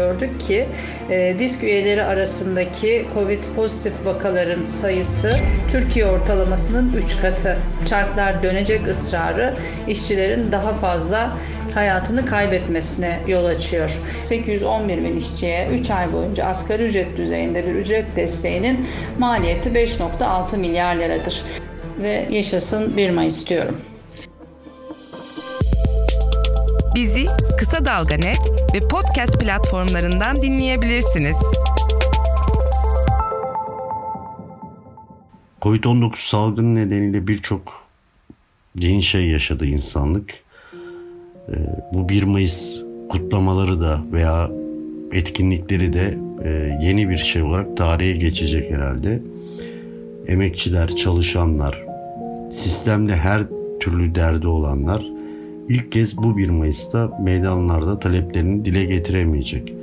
gördük ki e, disk üyeleri arasındaki COVID pozitif vakaların sayısı Türkiye ortalamasının 3 katı. Çarklar dönecek ısrarı işçilerin daha fazla hayatını kaybetmesine yol açıyor. 811 bin işçiye 3 ay boyunca asgari ücret düzeyinde bir ücret desteğinin maliyeti 5.6 milyar liradır. Ve yaşasın 1 Mayıs diyorum. Bizi Kısa Dalga Net ve podcast platformlarından dinleyebilirsiniz. Covid-19 salgını nedeniyle birçok yeni şey yaşadı insanlık. Ee, bu 1 Mayıs kutlamaları da veya etkinlikleri de e, yeni bir şey olarak tarihe geçecek herhalde. Emekçiler, çalışanlar, sistemde her türlü derdi olanlar ilk kez bu 1 Mayıs'ta meydanlarda taleplerini dile getiremeyecek.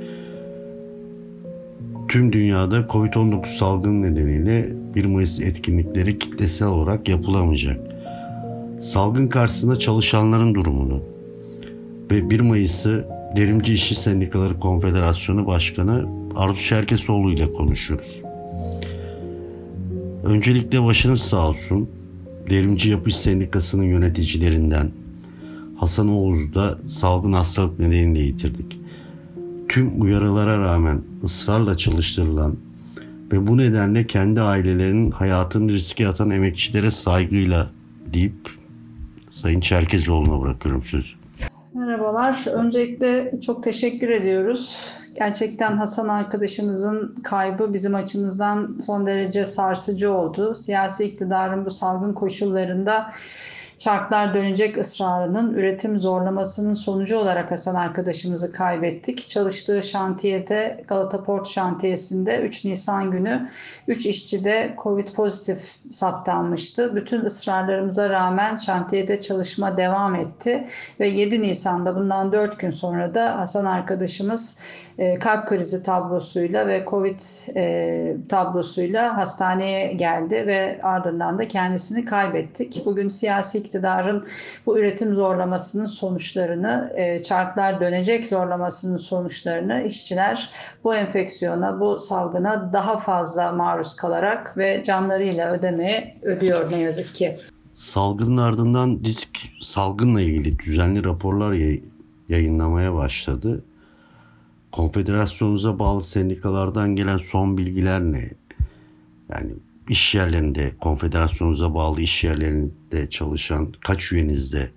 Tüm dünyada Covid-19 salgını nedeniyle 1 Mayıs etkinlikleri kitlesel olarak yapılamayacak. Salgın karşısında çalışanların durumunu ve 1 Mayıs'ı Derimci İşçi Sendikaları Konfederasyonu Başkanı Arzu Şerkesoğlu ile konuşuyoruz. Öncelikle başınız sağ olsun. Derimci Yapış Sendikası'nın yöneticilerinden Hasan Oğuz'u da salgın hastalık nedeniyle yitirdik. Tüm uyarılara rağmen ısrarla çalıştırılan ve bu nedenle kendi ailelerinin hayatını riske atan emekçilere saygıyla deyip Sayın Çerkezoğlu'na bırakıyorum sözü. Merhabalar. Öncelikle çok teşekkür ediyoruz. Gerçekten Hasan arkadaşımızın kaybı bizim açımızdan son derece sarsıcı oldu. Siyasi iktidarın bu salgın koşullarında çarklar dönecek ısrarının üretim zorlamasının sonucu olarak Hasan arkadaşımızı kaybettik. Çalıştığı şantiyede Galata Port şantiyesinde 3 Nisan günü 3 işçi de Covid pozitif saptanmıştı. Bütün ısrarlarımıza rağmen şantiyede çalışma devam etti ve 7 Nisan'da bundan 4 gün sonra da Hasan arkadaşımız e, kalp krizi tablosuyla ve Covid e, tablosuyla hastaneye geldi ve ardından da kendisini kaybettik. Bugün siyasi iktidarın bu üretim zorlamasının sonuçlarını, e, çarklar dönecek zorlamasının sonuçlarını işçiler bu enfeksiyona, bu salgına daha fazla maruz kalarak ve canlarıyla ödemeye ödüyor ne yazık ki. Salgının ardından risk salgınla ilgili düzenli raporlar yayınlamaya başladı. Konfederasyonunuza bağlı sendikalardan gelen son bilgiler ne? Yani iş yerlerinde, konfederasyonunuza bağlı iş yerlerinde çalışan kaç üyenizde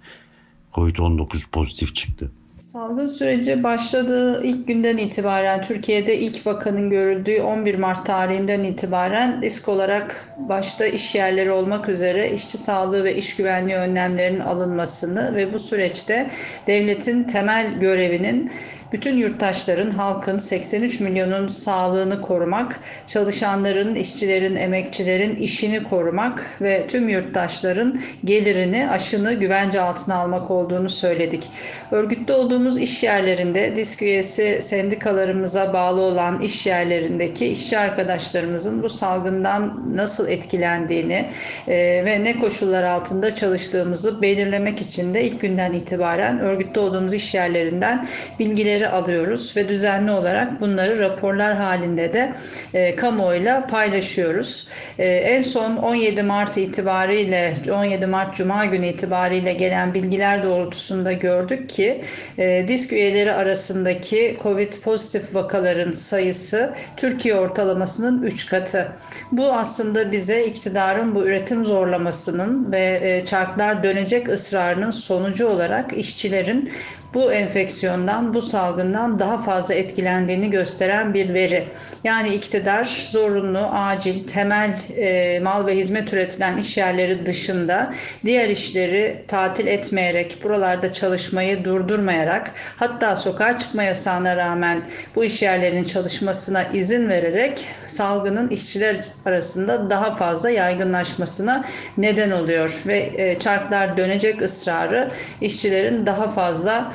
COVID-19 pozitif çıktı? Salgın süreci başladığı ilk günden itibaren Türkiye'de ilk vakanın görüldüğü 11 Mart tarihinden itibaren risk olarak başta iş yerleri olmak üzere işçi sağlığı ve iş güvenliği önlemlerinin alınmasını ve bu süreçte devletin temel görevinin bütün yurttaşların, halkın 83 milyonun sağlığını korumak, çalışanların, işçilerin, emekçilerin işini korumak ve tüm yurttaşların gelirini, aşını güvence altına almak olduğunu söyledik. Örgütte olduğumuz iş yerlerinde disk üyesi sendikalarımıza bağlı olan iş yerlerindeki işçi arkadaşlarımızın bu salgından nasıl etkilendiğini e, ve ne koşullar altında çalıştığımızı belirlemek için de ilk günden itibaren örgütte olduğumuz iş yerlerinden bilgileri bilgileri alıyoruz ve düzenli olarak bunları raporlar halinde de e, kamuoyuyla paylaşıyoruz. E, en son 17 Mart itibariyle 17 Mart Cuma günü itibariyle gelen bilgiler doğrultusunda gördük ki e, disk üyeleri arasındaki COVID pozitif vakaların sayısı Türkiye ortalamasının 3 katı. Bu aslında bize iktidarın bu üretim zorlamasının ve e, çarklar dönecek ısrarının sonucu olarak işçilerin bu enfeksiyondan, bu salgından daha fazla etkilendiğini gösteren bir veri. Yani iktidar zorunlu, acil, temel e, mal ve hizmet üretilen iş yerleri dışında diğer işleri tatil etmeyerek, buralarda çalışmayı durdurmayarak, hatta sokağa çıkma yasağına rağmen bu iş yerlerinin çalışmasına izin vererek salgının işçiler arasında daha fazla yaygınlaşmasına neden oluyor ve e, çarklar dönecek ısrarı işçilerin daha fazla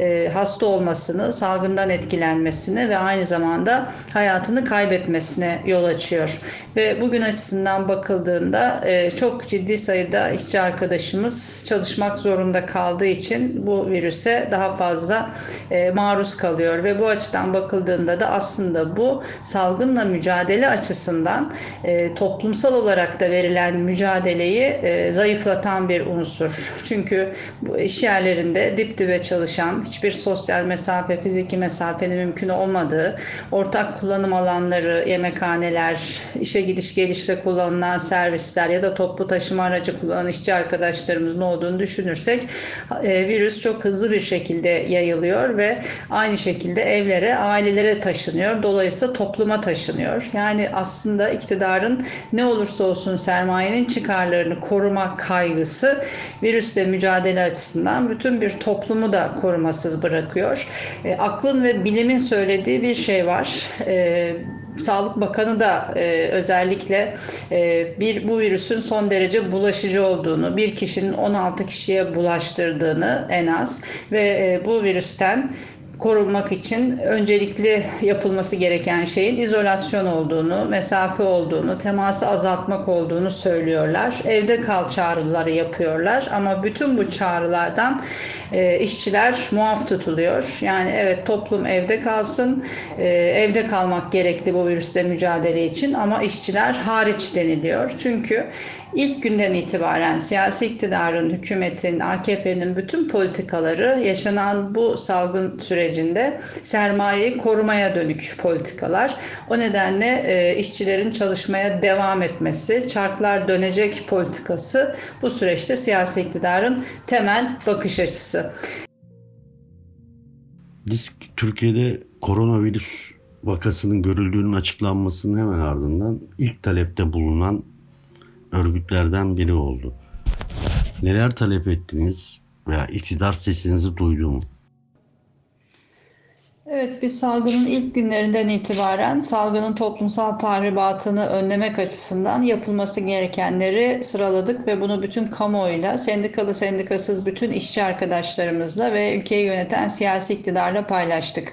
e, hasta olmasını, salgından etkilenmesini ve aynı zamanda hayatını kaybetmesine yol açıyor. Ve bugün açısından bakıldığında e, çok ciddi sayıda işçi arkadaşımız çalışmak zorunda kaldığı için bu virüse daha fazla e, maruz kalıyor ve bu açıdan bakıldığında da aslında bu salgınla mücadele açısından toplumsal olarak da verilen mücadeleyi zayıflatan bir unsur. Çünkü bu iş yerlerinde dip dibe çalışan, hiçbir sosyal mesafe, fiziki mesafenin mümkün olmadığı, ortak kullanım alanları, yemekhaneler, işe gidiş gelişte kullanılan servisler ya da toplu taşıma aracı kullanan işçi arkadaşlarımızın olduğunu düşünürsek e, virüs çok hızlı bir şekilde yayılıyor ve aynı şekilde evlere, ailelere taşınıyor. Dolayısıyla topluma taşınıyor. Yani aslında iktidarın ne olursa olsun sermayenin çıkarlarını koruma kaygısı virüsle mücadele açısından bütün bir toplumu da korumasız bırakıyor. E, aklın ve bilimin söylediği bir şey var. E, Sağlık Bakanı da e, özellikle e, bir bu virüsün son derece bulaşıcı olduğunu, bir kişinin 16 kişiye bulaştırdığını en az ve e, bu virüsten korunmak için öncelikli yapılması gereken şeyin izolasyon olduğunu, mesafe olduğunu, teması azaltmak olduğunu söylüyorlar. Evde kal çağrıları yapıyorlar ama bütün bu çağrılardan e, işçiler muaf tutuluyor. Yani evet toplum evde kalsın, e, evde kalmak gerekli bu virüsle mücadele için ama işçiler hariç deniliyor. Çünkü ilk günden itibaren siyasi iktidarın, hükümetin, AKP'nin bütün politikaları yaşanan bu salgın sürecinde sermayeyi korumaya dönük politikalar. O nedenle e, işçilerin çalışmaya devam etmesi, çarklar dönecek politikası bu süreçte siyasi iktidarın temel bakış açısı. Biz Türkiye'de koronavirüs vakasının görüldüğünün açıklanmasının hemen ardından ilk talepte bulunan örgütlerden biri oldu. Neler talep ettiniz veya iktidar sesinizi duydu mu? Evet, biz salgının ilk günlerinden itibaren salgının toplumsal tahribatını önlemek açısından yapılması gerekenleri sıraladık ve bunu bütün kamuoyuyla, sendikalı sendikasız bütün işçi arkadaşlarımızla ve ülkeyi yöneten siyasi iktidarla paylaştık.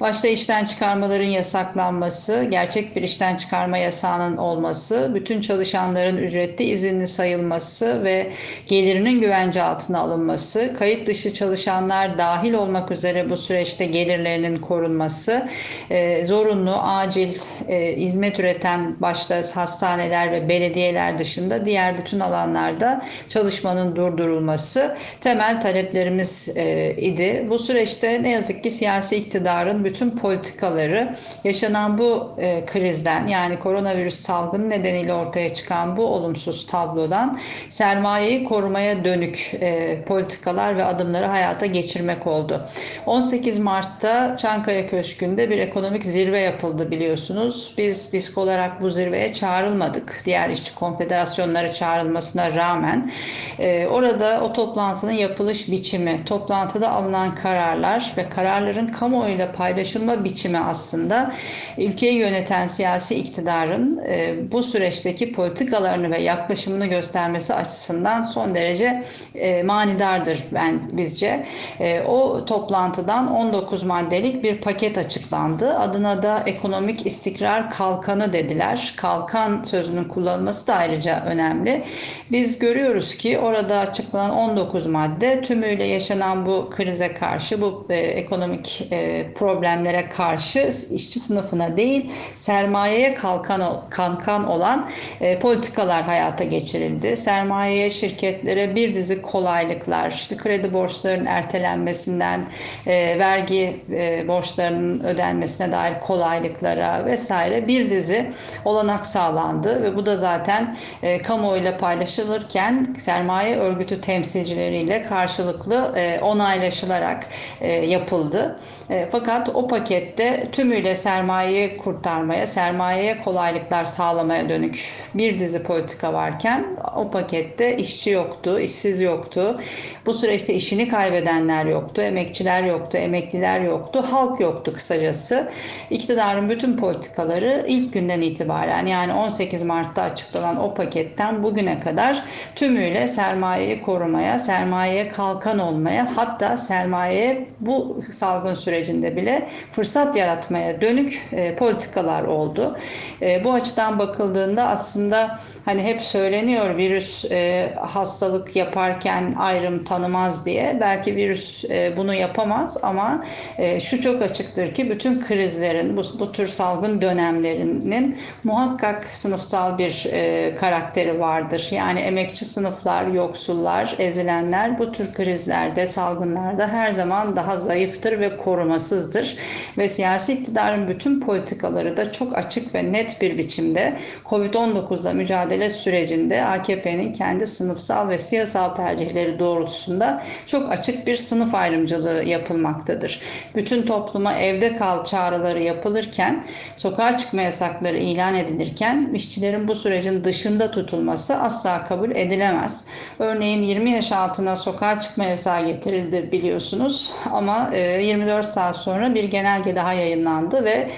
Başta işten çıkarmaların yasaklanması, gerçek bir işten çıkarma yasağının olması, bütün çalışanların ücretli izinli sayılması ve gelirinin güvence altına alınması, kayıt dışı çalışanlar dahil olmak üzere bu süreçte gelirlerinin korunması, e, zorunlu, acil e, hizmet üreten başta hastaneler ve belediyeler dışında diğer bütün alanlarda çalışmanın durdurulması temel taleplerimiz e, idi. Bu süreçte ne yazık ki siyasi iktidarın bütün politikaları yaşanan bu e, krizden yani koronavirüs salgını nedeniyle ortaya çıkan bu olumsuz tablodan sermayeyi korumaya dönük e, politikalar ve adımları hayata geçirmek oldu. 18 Mart'ta Çankaya Köşkü'nde bir ekonomik zirve yapıldı biliyorsunuz. Biz disk olarak bu zirveye çağrılmadık. Diğer işçi konfederasyonları çağrılmasına rağmen e, orada o toplantının yapılış biçimi, toplantıda alınan kararlar ve kararların kamuoyuyla paylaşılma biçimi aslında ülkeyi yöneten siyasi iktidarın e, bu süreçteki politikalarını ve yaklaşımını göstermesi açısından son derece e, manidardır ben bizce. E, o toplantıdan 19 maddelik bir paket açıklandı. Adına da ekonomik istikrar kalkanı dediler. Kalkan sözünün kullanılması da ayrıca önemli. Biz görüyoruz ki orada açıklanan 19 madde tümüyle yaşanan bu krize karşı, bu e, ekonomik e, problemlere karşı işçi sınıfına değil sermayeye kalkan kalkan olan e, politikalar hayata geçirildi. Sermayeye, şirketlere bir dizi kolaylıklar, işte kredi borçlarının ertelenmesinden e, vergi e, borçlarının ödenmesine dair kolaylıklara vesaire bir dizi olanak sağlandı ve bu da zaten e, kamuoyuyla paylaşılırken sermaye örgütü temsilcileriyle karşılıklı e, onaylaşılarak e, yapıldı. E, fakat o pakette tümüyle sermayeyi kurtarmaya, sermayeye kolaylıklar sağlamaya dönük bir dizi politika varken o pakette işçi yoktu, işsiz yoktu. Bu süreçte işini kaybedenler yoktu, emekçiler yoktu, emekliler yoktu. halk yoktu kısacası. İktidarın bütün politikaları ilk günden itibaren yani 18 Mart'ta açıklanan o paketten bugüne kadar tümüyle sermayeyi korumaya, sermayeye kalkan olmaya hatta sermayeye bu salgın sürecinde bile fırsat yaratmaya dönük e, politikalar oldu. E, bu açıdan bakıldığında aslında hani hep söyleniyor virüs e, hastalık yaparken ayrım tanımaz diye. Belki virüs e, bunu yapamaz ama e, şu çok açıktır ki bütün krizlerin, bu, bu tür salgın dönemlerinin muhakkak sınıfsal bir e, karakteri vardır. Yani emekçi sınıflar, yoksullar, ezilenler bu tür krizlerde, salgınlarda her zaman daha zayıftır ve korumasızdır. Ve siyasi iktidarın bütün politikaları da çok açık ve net bir biçimde Covid-19'la mücadele sürecinde AKP'nin kendi sınıfsal ve siyasal tercihleri doğrultusunda çok açık bir sınıf ayrımcılığı yapılmaktadır. Bütün topluma evde kal çağrıları yapılırken, sokağa çıkma yasakları ilan edilirken işçilerin bu sürecin dışında tutulması asla kabul edilemez. Örneğin 20 yaş altına sokağa çıkma yasağı getirildi biliyorsunuz ama 24 e, saat sonra bir genelge daha yayınlandı ve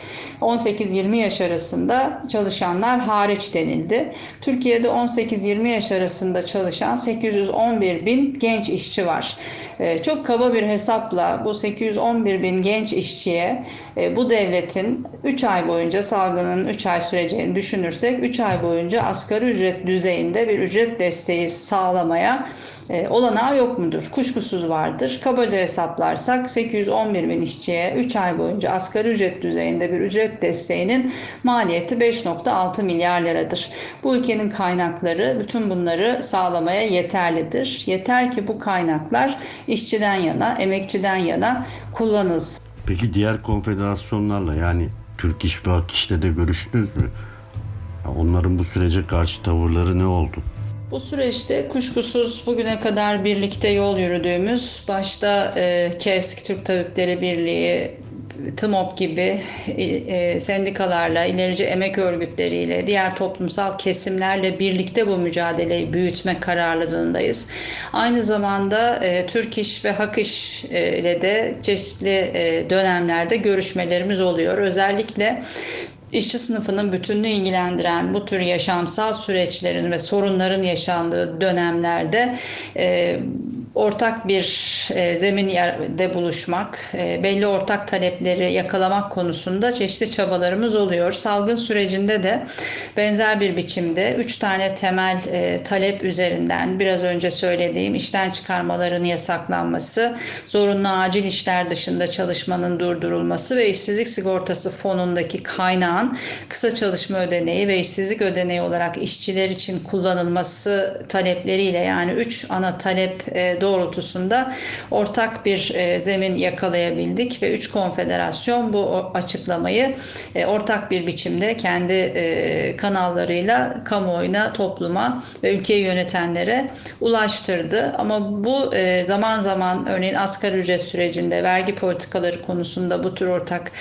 18-20 yaş arasında çalışanlar hariç denildi. Türkiye'de 18-20 yaş arasında çalışan 811 bin genç işçi var. Ee, çok kaba bir hesapla bu 811 bin genç işçiye e, bu devletin 3 ay boyunca salgının 3 ay süreceğini düşünürsek 3 ay boyunca asgari ücret düzeyinde bir ücret desteği sağlamaya e, olanağı yok mudur? Kuşkusuz vardır. Kabaca hesaplarsak 811 bin işçiye 3 ay boyunca asgari ücret düzeyinde bir ücret desteğinin maliyeti 5.6 milyar liradır. Bu ülkenin kaynakları bütün bunları sağlamaya yeterlidir. Yeter ki bu kaynaklar işçiden yana, emekçiden yana kullanılsın. Peki diğer konfederasyonlarla yani Türk İş ve Ak İş'te de görüştünüz mü? Onların bu sürece karşı tavırları ne oldu? Bu süreçte kuşkusuz bugüne kadar birlikte yol yürüdüğümüz başta e, KESK, Türk Tabipleri Birliği, TMOP gibi e, e, sendikalarla, ilerici emek örgütleriyle, diğer toplumsal kesimlerle birlikte bu mücadeleyi büyütme kararlılığındayız. Aynı zamanda e, Türk İş ve Hak İş e, ile de çeşitli e, dönemlerde görüşmelerimiz oluyor. Özellikle işçi sınıfının bütününü ilgilendiren bu tür yaşamsal süreçlerin ve sorunların yaşandığı dönemlerde e, ortak bir e, zemin yerde buluşmak, e, belli ortak talepleri yakalamak konusunda çeşitli çabalarımız oluyor. Salgın sürecinde de benzer bir biçimde üç tane temel e, talep üzerinden biraz önce söylediğim işten çıkarmaların yasaklanması, zorunlu acil işler dışında çalışmanın durdurulması ve işsizlik sigortası fonundaki kaynağın kısa çalışma ödeneği ve işsizlik ödeneği olarak işçiler için kullanılması talepleriyle yani üç ana talep e, doğrultusunda ortak bir e, zemin yakalayabildik ve üç konfederasyon bu açıklamayı e, ortak bir biçimde kendi e, kanallarıyla kamuoyuna, topluma ve ülkeyi yönetenlere ulaştırdı. Ama bu zaman zaman örneğin asgari ücret sürecinde vergi politikaları konusunda bu tür ortak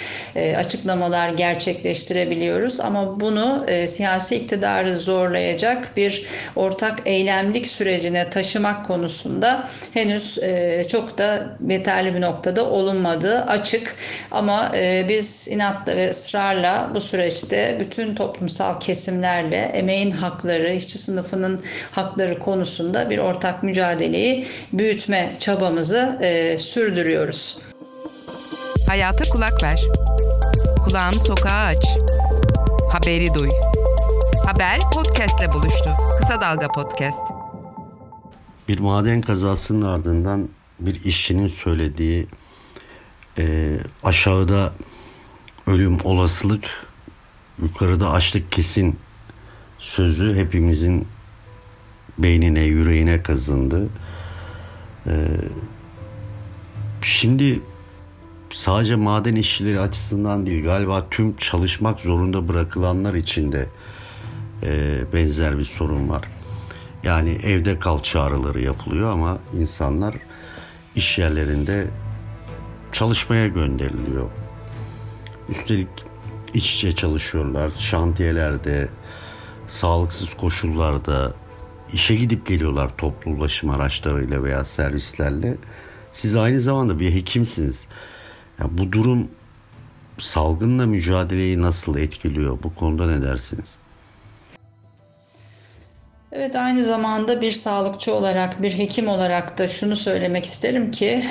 açıklamalar gerçekleştirebiliyoruz. Ama bunu siyasi iktidarı zorlayacak bir ortak eylemlik sürecine taşımak konusunda henüz e, çok da yeterli bir noktada olunmadığı açık. Ama e, biz inatla ve ısrarla bu süreçte bütün toplumsal kesimlerle emeğin hakları, işçi sınıfının hakları konusunda bir ortak mücadeleyi büyütme çabamızı e, sürdürüyoruz. Hayata kulak ver. Kulağını sokağa aç. Haberi duy. Haber podcastle buluştu. Kısa Dalga Podcast. Bir maden kazasının ardından bir işçinin söylediği e, aşağıda ölüm olasılık yukarıda açlık kesin sözü hepimizin beynine yüreğine kazındı. E, şimdi sadece maden işçileri açısından değil galiba tüm çalışmak zorunda bırakılanlar için de e, benzer bir sorun var. Yani evde kal çağrıları yapılıyor ama insanlar iş yerlerinde çalışmaya gönderiliyor. Üstelik iç içe çalışıyorlar. Şantiyelerde, sağlıksız koşullarda işe gidip geliyorlar toplu ulaşım araçlarıyla veya servislerle. Siz aynı zamanda bir hekimsiniz. Ya bu durum salgınla mücadeleyi nasıl etkiliyor? Bu konuda ne dersiniz? Evet aynı zamanda bir sağlıkçı olarak, bir hekim olarak da şunu söylemek isterim ki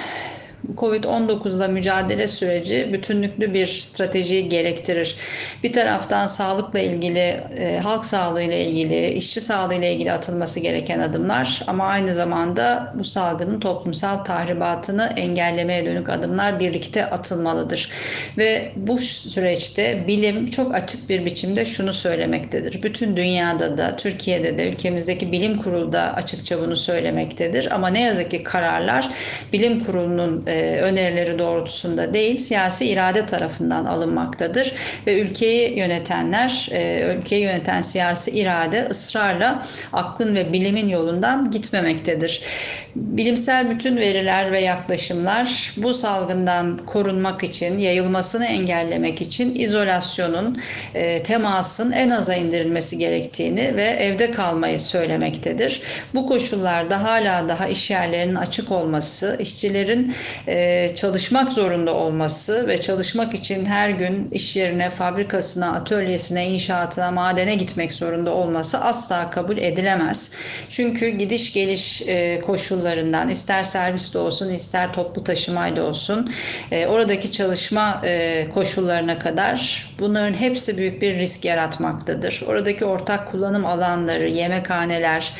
Covid-19'la mücadele süreci bütünlüklü bir stratejiyi gerektirir. Bir taraftan sağlıkla ilgili, e, halk sağlığı ile ilgili, işçi sağlığı ile ilgili atılması gereken adımlar ama aynı zamanda bu salgının toplumsal tahribatını engellemeye dönük adımlar birlikte atılmalıdır. Ve bu süreçte bilim çok açık bir biçimde şunu söylemektedir. Bütün dünyada da, Türkiye'de de, ülkemizdeki bilim kurulu da açıkça bunu söylemektedir. Ama ne yazık ki kararlar bilim kurulunun e, önerileri doğrultusunda değil siyasi irade tarafından alınmaktadır ve ülkeyi yönetenler e, ülkeyi yöneten siyasi irade ısrarla aklın ve bilimin yolundan gitmemektedir. Bilimsel bütün veriler ve yaklaşımlar bu salgından korunmak için, yayılmasını engellemek için izolasyonun, e, temasın en aza indirilmesi gerektiğini ve evde kalmayı söylemektedir. Bu koşullarda hala daha iş yerlerinin açık olması, işçilerin e, çalışmak zorunda olması ve çalışmak için her gün iş yerine, fabrikasına, atölyesine, inşaatına, madene gitmek zorunda olması asla kabul edilemez. Çünkü gidiş geliş e, koşullarından ister serviste olsun ister toplu taşımayla olsun e, oradaki çalışma koşullarına kadar bunların hepsi büyük bir risk yaratmaktadır. Oradaki ortak kullanım alanları, yemekhaneler,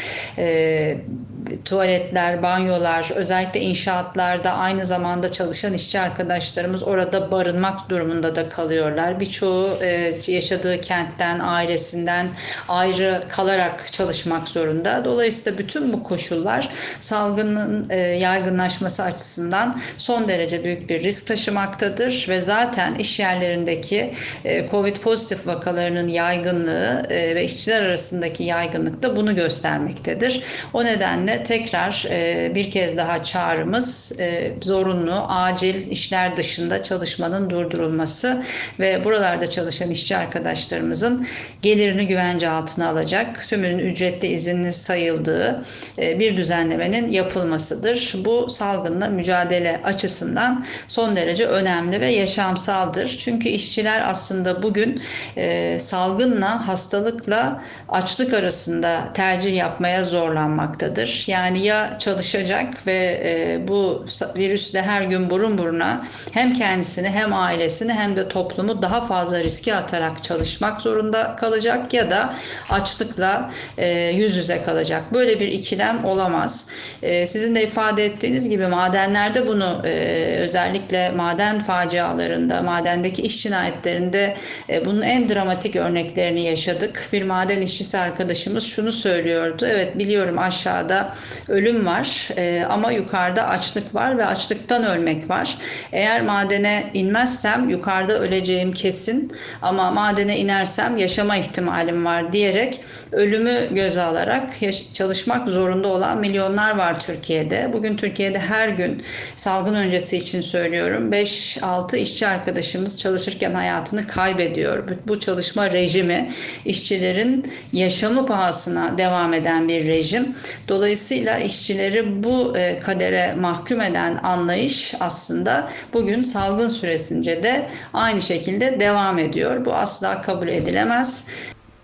tuvaletler, banyolar, özellikle inşaatlarda aynı zamanda çalışan işçi arkadaşlarımız orada barınmak durumunda da kalıyorlar. Birçoğu e, yaşadığı kentten, ailesinden ayrı kalarak çalışmak zorunda. Dolayısıyla bütün bu koşullar salgının e, yaygınlaşması açısından son derece büyük bir risk taşımaktadır ve zaten iş yerlerindeki e, COVID pozitif vakalarının yaygınlığı e, ve işçiler arasındaki yaygınlık da bunu göstermektedir. O nedenle tekrar e, bir kez daha çağrımız e, zorunlu, acil işler dışında çalışmanın durdurulması ve buralarda çalışan işçi arkadaşlarımızın gelirini güvence altına alacak, tümünün ücretli izinli sayıldığı e, bir düzenlemenin yapılmasıdır. Bu salgınla mücadele açısından son derece önemli ve yaşamsaldır. Çünkü işçiler aslında bugün e, salgınla, hastalıkla açlık arasında tercih yapmaya zorlanmaktadır. Yani ya çalışacak ve e, bu virüsle her gün burun buruna hem kendisini hem ailesini hem de toplumu daha fazla riske atarak çalışmak zorunda kalacak ya da açlıkla e, yüz yüze kalacak. Böyle bir ikilem olamaz. E, sizin de ifade ettiğiniz gibi madenlerde bunu e, özellikle maden facialarında, madendeki iş cinayetlerinde e, bunun en dramatik örneklerini yaşadık. Bir maden işçisi arkadaşımız şunu söylüyordu. Evet biliyorum aşağıda ölüm var e, ama yukarıda açlık var ve açlıktan ölmek var. Eğer madene inmezsem yukarıda öleceğim kesin ama madene inersem yaşama ihtimalim var diyerek ölümü göze alarak çalışmak zorunda olan milyonlar var Türkiye'de. Bugün Türkiye'de her gün salgın öncesi için söylüyorum 5-6 işçi arkadaşımız çalışırken hayatını kaybediyor. Bu çalışma rejimi işçilerin yaşamı pahasına devam eden bir rejim. Dolayısıyla işçileri bu e, kadere mahkum eden anlayış aslında bugün salgın süresince de aynı şekilde devam ediyor. Bu asla kabul edilemez.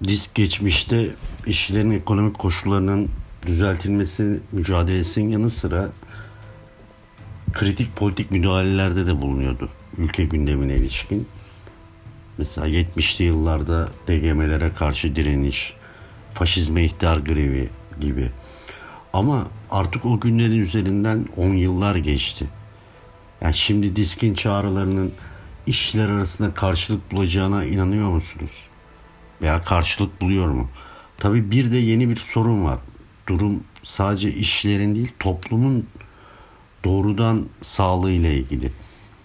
Disk geçmişte işçilerin ekonomik koşullarının düzeltilmesi mücadelesinin yanı sıra kritik politik müdahalelerde de bulunuyordu ülke gündemine ilişkin. Mesela 70'li yıllarda DGM'lere karşı direniş, faşizme ihtiyar grevi gibi. Ama artık o günlerin üzerinden 10 yıllar geçti. Yani şimdi diskin çağrılarının işçiler arasında karşılık bulacağına inanıyor musunuz? Veya karşılık buluyor mu? Tabii bir de yeni bir sorun var. Durum sadece işçilerin değil toplumun doğrudan sağlığı ile ilgili.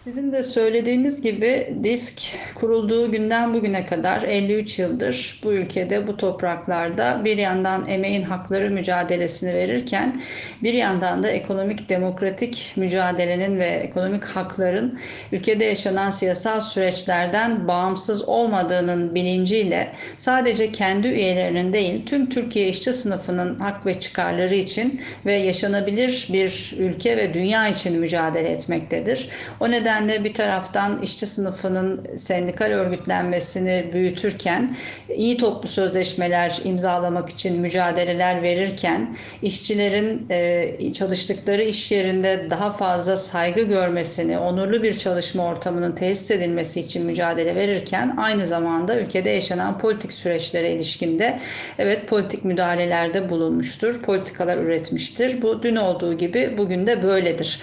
Sizin de söylediğiniz gibi disk kurulduğu günden bugüne kadar 53 yıldır bu ülkede bu topraklarda bir yandan emeğin hakları mücadelesini verirken bir yandan da ekonomik demokratik mücadelenin ve ekonomik hakların ülkede yaşanan siyasal süreçlerden bağımsız olmadığının bilinciyle sadece kendi üyelerinin değil tüm Türkiye işçi sınıfının hak ve çıkarları için ve yaşanabilir bir ülke ve dünya için mücadele etmektedir. O nedenle nedenle bir taraftan işçi sınıfının sendikal örgütlenmesini büyütürken, iyi toplu sözleşmeler imzalamak için mücadeleler verirken, işçilerin e, çalıştıkları iş yerinde daha fazla saygı görmesini, onurlu bir çalışma ortamının tesis edilmesi için mücadele verirken, aynı zamanda ülkede yaşanan politik süreçlere ilişkinde evet politik müdahalelerde bulunmuştur, politikalar üretmiştir. Bu dün olduğu gibi bugün de böyledir.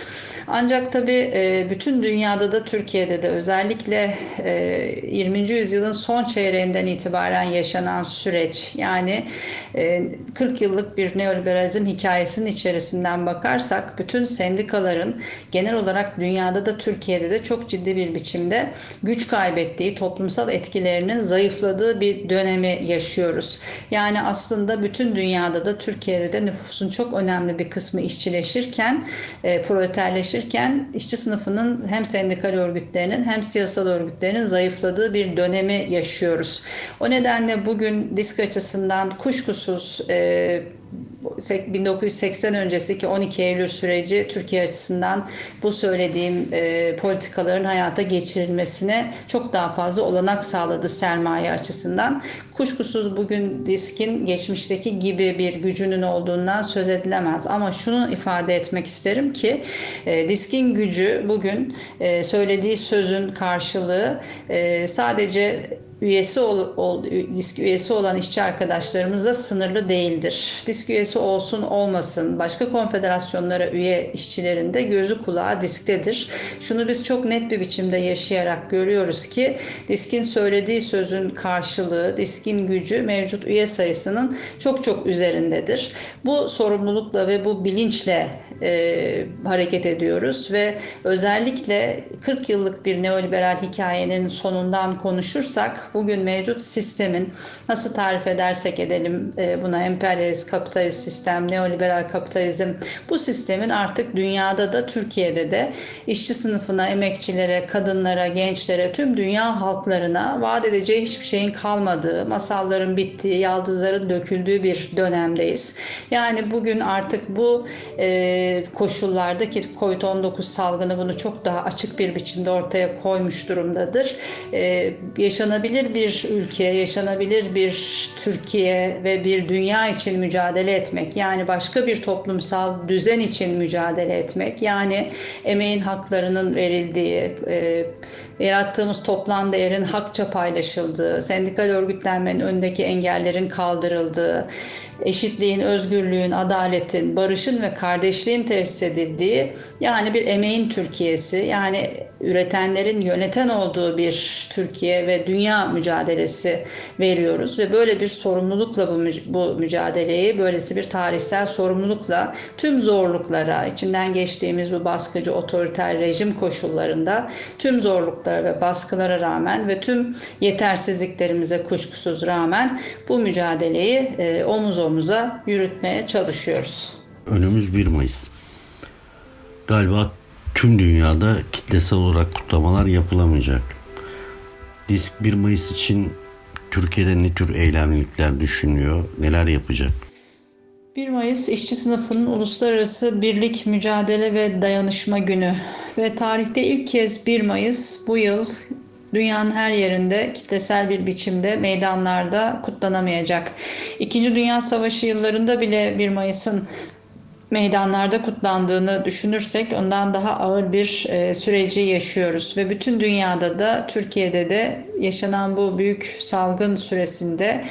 Ancak tabii e, bütün dünyada da Türkiye'de de özellikle 20. E, yüzyılın son çeyreğinden itibaren yaşanan süreç yani 40 e, yıllık bir neoliberalizm hikayesinin içerisinden bakarsak bütün sendikaların genel olarak dünyada da Türkiye'de de çok ciddi bir biçimde güç kaybettiği, toplumsal etkilerinin zayıfladığı bir dönemi yaşıyoruz. Yani aslında bütün dünyada da Türkiye'de de nüfusun çok önemli bir kısmı işçileşirken, proleterleşirken gelişirken işçi sınıfının hem sendikal örgütlerinin hem siyasal örgütlerinin zayıfladığı bir dönemi yaşıyoruz. O nedenle bugün disk açısından kuşkusuz e, 1980 öncesi ki 12 Eylül süreci Türkiye açısından bu söylediğim e, politikaların hayata geçirilmesine çok daha fazla olanak sağladı sermaye açısından. Kuşkusuz bugün diskin geçmişteki gibi bir gücünün olduğundan söz edilemez. Ama şunu ifade etmek isterim ki e, diskin gücü bugün e, söylediği sözün karşılığı e, sadece üyesi ol, ol, disk üyesi olan işçi arkadaşlarımızla sınırlı değildir. Disk üyesi olsun olmasın başka konfederasyonlara üye işçilerin de gözü kulağı disktedir. Şunu biz çok net bir biçimde yaşayarak görüyoruz ki diskin söylediği sözün karşılığı, diskin gücü mevcut üye sayısının çok çok üzerindedir. Bu sorumlulukla ve bu bilinçle e, hareket ediyoruz ve özellikle 40 yıllık bir neoliberal hikayenin sonundan konuşursak bugün mevcut sistemin nasıl tarif edersek edelim e, buna emperyalist kapitalist sistem, neoliberal kapitalizm bu sistemin artık dünyada da Türkiye'de de işçi sınıfına, emekçilere, kadınlara, gençlere, tüm dünya halklarına vaat edeceği hiçbir şeyin kalmadığı, masalların bittiği, yaldızların döküldüğü bir dönemdeyiz. Yani bugün artık bu e, koşullarda ki COVID-19 salgını bunu çok daha açık bir biçimde ortaya koymuş durumdadır. E, yaşanabilir yaşanabilir bir ülke, yaşanabilir bir Türkiye ve bir dünya için mücadele etmek, yani başka bir toplumsal düzen için mücadele etmek, yani emeğin haklarının verildiği, e, yarattığımız toplam değerin hakça paylaşıldığı, sendikal örgütlenmenin önündeki engellerin kaldırıldığı, eşitliğin, özgürlüğün, adaletin, barışın ve kardeşliğin tesis edildiği yani bir emeğin Türkiye'si yani üretenlerin yöneten olduğu bir Türkiye ve dünya mücadelesi veriyoruz ve böyle bir sorumlulukla bu, bu mücadeleyi böylesi bir tarihsel sorumlulukla tüm zorluklara içinden geçtiğimiz bu baskıcı otoriter rejim koşullarında tüm zorluklara ve baskılara rağmen ve tüm yetersizliklerimize kuşkusuz rağmen bu mücadeleyi e, omuz omuza yürütmeye çalışıyoruz. Önümüz 1 Mayıs. Galiba tüm dünyada kitlesel olarak kutlamalar yapılamayacak. Disk 1 Mayıs için Türkiye'de ne tür eylemlilikler düşünüyor, neler yapacak? 1 Mayıs işçi sınıfının uluslararası birlik, mücadele ve dayanışma günü ve tarihte ilk kez 1 Mayıs bu yıl dünyanın her yerinde kitlesel bir biçimde meydanlarda kutlanamayacak. İkinci Dünya Savaşı yıllarında bile 1 Mayıs'ın meydanlarda kutlandığını düşünürsek ondan daha ağır bir e, süreci yaşıyoruz. Ve bütün dünyada da Türkiye'de de yaşanan bu büyük salgın süresinde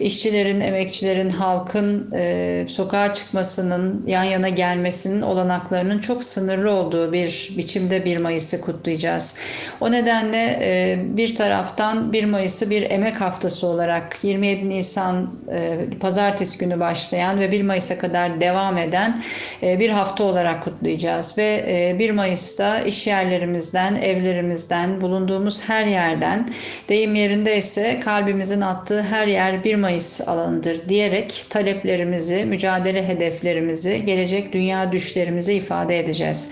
işçilerin, emekçilerin, halkın e, sokağa çıkmasının, yan yana gelmesinin olanaklarının çok sınırlı olduğu bir biçimde 1 Mayıs'ı kutlayacağız. O nedenle e, bir taraftan 1 Mayıs'ı bir emek haftası olarak 27 Nisan e, pazartesi günü başlayan ve 1 Mayıs'a kadar devam eden e, bir hafta olarak kutlayacağız ve e, 1 Mayıs'ta iş yerlerimizden, evlerimizden, bulunduğumuz her yerden deyim yerinde ise kalbimizin attığı her yer 1 Mayıs Mayıs alanıdır diyerek taleplerimizi, mücadele hedeflerimizi, gelecek dünya düşlerimizi ifade edeceğiz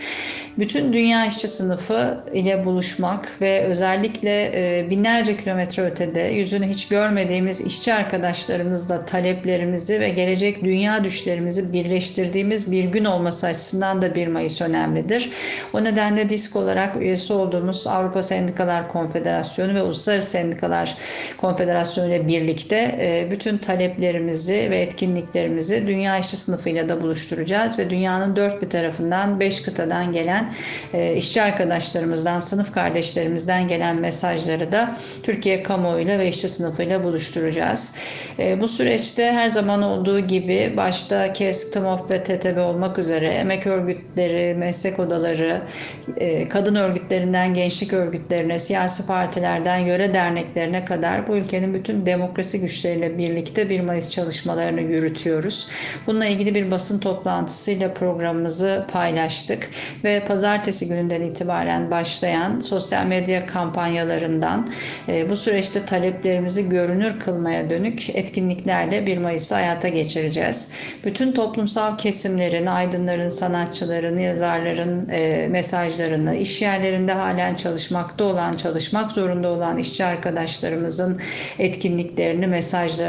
bütün dünya işçi sınıfı ile buluşmak ve özellikle e, binlerce kilometre ötede yüzünü hiç görmediğimiz işçi arkadaşlarımızla taleplerimizi ve gelecek dünya düşlerimizi birleştirdiğimiz bir gün olması açısından da 1 Mayıs önemlidir. O nedenle disk olarak üyesi olduğumuz Avrupa Sendikalar Konfederasyonu ve Uluslararası Sendikalar Konfederasyonu ile birlikte e, bütün taleplerimizi ve etkinliklerimizi dünya işçi sınıfıyla da buluşturacağız ve dünyanın dört bir tarafından beş kıtadan gelen e, işçi arkadaşlarımızdan, sınıf kardeşlerimizden gelen mesajları da Türkiye kamuoyuyla ve işçi sınıfıyla buluşturacağız. E, bu süreçte her zaman olduğu gibi başta KESK, TMOP ve TTB olmak üzere emek örgütleri, meslek odaları, kadın örgütlerinden gençlik örgütlerine, siyasi partilerden yöre derneklerine kadar bu ülkenin bütün demokrasi güçleriyle birlikte 1 Mayıs çalışmalarını yürütüyoruz. Bununla ilgili bir basın toplantısıyla programımızı paylaştık ve pazartesi gününden itibaren başlayan sosyal medya kampanyalarından e, bu süreçte taleplerimizi görünür kılmaya dönük etkinliklerle 1 Mayıs'ı hayata geçireceğiz. Bütün toplumsal kesimlerin, aydınların, sanatçıların, yazarların e, mesajlarını, iş yerlerinde halen çalışmakta olan, çalışmak zorunda olan işçi arkadaşlarımızın etkinliklerini, mesajlarını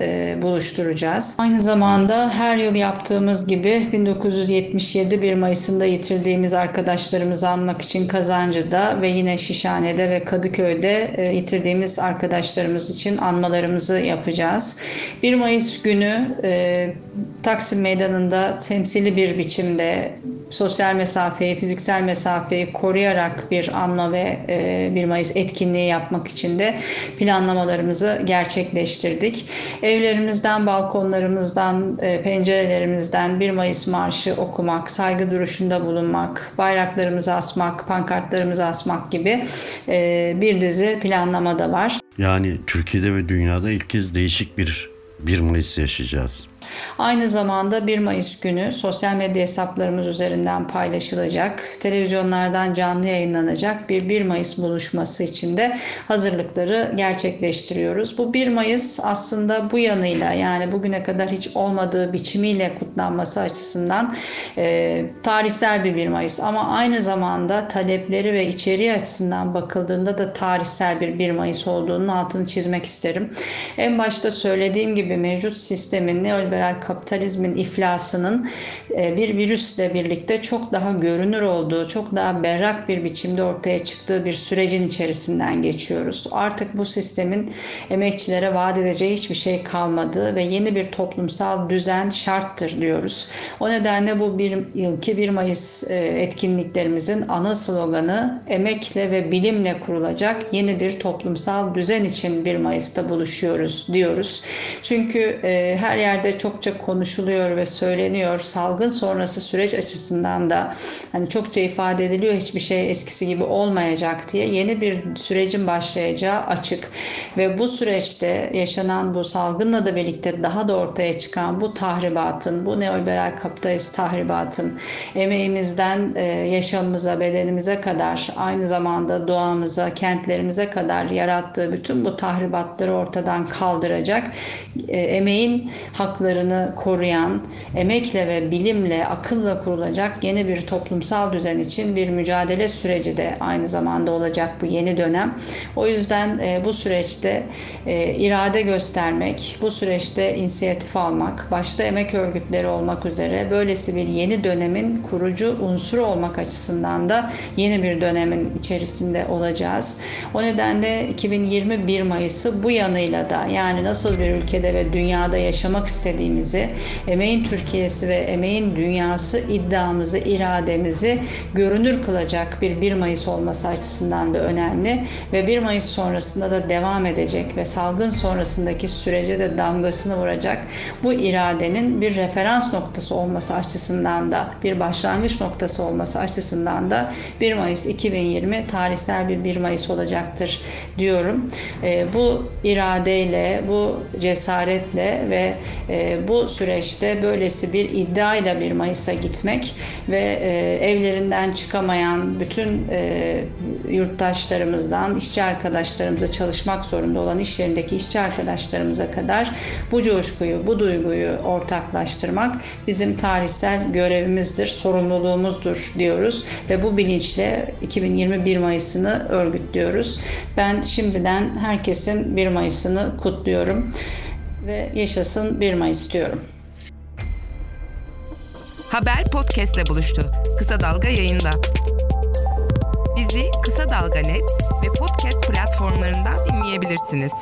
e, buluşturacağız. Aynı zamanda her yıl yaptığımız gibi 1977 1 Mayıs'ında yitirdiğimiz arkadaşlarımızı anmak için Kazancı'da ve yine Şişhane'de ve Kadıköy'de e, yitirdiğimiz arkadaşlarımız için anmalarımızı yapacağız. 1 Mayıs günü e, Taksim Meydanı'nda temsili bir biçimde sosyal mesafeyi, fiziksel mesafeyi koruyarak bir anma ve e, 1 Mayıs etkinliği yapmak için de planlamalarımızı gerçekleştirdik. Evlerimizden, balkonlarımızdan, e, pencerelerimizden 1 Mayıs marşı okumak, saygı duruşunda bulunmak, bayraklarımızı asmak, pankartlarımızı asmak gibi e, bir dizi planlama da var. Yani Türkiye'de ve dünyada ilk kez değişik bir 1 Mayıs yaşayacağız. Aynı zamanda 1 Mayıs günü sosyal medya hesaplarımız üzerinden paylaşılacak, televizyonlardan canlı yayınlanacak bir 1 Mayıs buluşması için de hazırlıkları gerçekleştiriyoruz. Bu 1 Mayıs aslında bu yanıyla yani bugüne kadar hiç olmadığı biçimiyle kutlanması açısından e, tarihsel bir 1 Mayıs ama aynı zamanda talepleri ve içeriği açısından bakıldığında da tarihsel bir 1 Mayıs olduğunun altını çizmek isterim. En başta söylediğim gibi mevcut sistemin neoliberal neoliberal kapitalizmin iflasının e, bir virüsle birlikte çok daha görünür olduğu, çok daha berrak bir biçimde ortaya çıktığı bir sürecin içerisinden geçiyoruz. Artık bu sistemin emekçilere vaat edeceği hiçbir şey kalmadı ve yeni bir toplumsal düzen şarttır diyoruz. O nedenle bu bir yılki 1 Mayıs e, etkinliklerimizin ana sloganı emekle ve bilimle kurulacak yeni bir toplumsal düzen için 1 Mayıs'ta buluşuyoruz diyoruz. Çünkü e, her yerde çok çokça konuşuluyor ve söyleniyor. Salgın sonrası süreç açısından da hani çokça ifade ediliyor hiçbir şey eskisi gibi olmayacak diye yeni bir sürecin başlayacağı açık. Ve bu süreçte yaşanan bu salgınla da birlikte daha da ortaya çıkan bu tahribatın, bu neoliberal kapitalist tahribatın emeğimizden e, yaşamımıza, bedenimize kadar aynı zamanda doğamıza, kentlerimize kadar yarattığı bütün bu tahribatları ortadan kaldıracak e, emeğin haklarını haklarını koruyan, emekle ve bilimle, akılla kurulacak yeni bir toplumsal düzen için bir mücadele süreci de aynı zamanda olacak bu yeni dönem. O yüzden e, bu süreçte e, irade göstermek, bu süreçte inisiyatif almak, başta emek örgütleri olmak üzere böylesi bir yeni dönemin kurucu unsuru olmak açısından da yeni bir dönemin içerisinde olacağız. O nedenle 2021 Mayıs'ı bu yanıyla da yani nasıl bir ülkede ve dünyada yaşamak istediğimiz ülkemizi, emeğin Türkiye'si ve emeğin dünyası iddiamızı, irademizi görünür kılacak bir 1 Mayıs olması açısından da önemli ve 1 Mayıs sonrasında da devam edecek ve salgın sonrasındaki sürece de damgasını vuracak bu iradenin bir referans noktası olması açısından da bir başlangıç noktası olması açısından da 1 Mayıs 2020 tarihsel bir 1 Mayıs olacaktır diyorum. E, bu iradeyle, bu cesaretle ve e, bu süreçte böylesi bir iddiayla bir Mayıs'a gitmek ve e, evlerinden çıkamayan bütün e, yurttaşlarımızdan işçi arkadaşlarımıza çalışmak zorunda olan iş yerindeki işçi arkadaşlarımıza kadar bu coşkuyu, bu duyguyu ortaklaştırmak bizim tarihsel görevimizdir, sorumluluğumuzdur diyoruz ve bu bilinçle 2021 Mayıs'ını örgütlüyoruz. Ben şimdiden herkesin 1 Mayıs'ını kutluyorum ve yaşasın 1 Mayıs diyorum. Haber podcastle buluştu. Kısa Dalga yayında. Bizi Kısa Dalga Net ve podcast platformlarından dinleyebilirsiniz.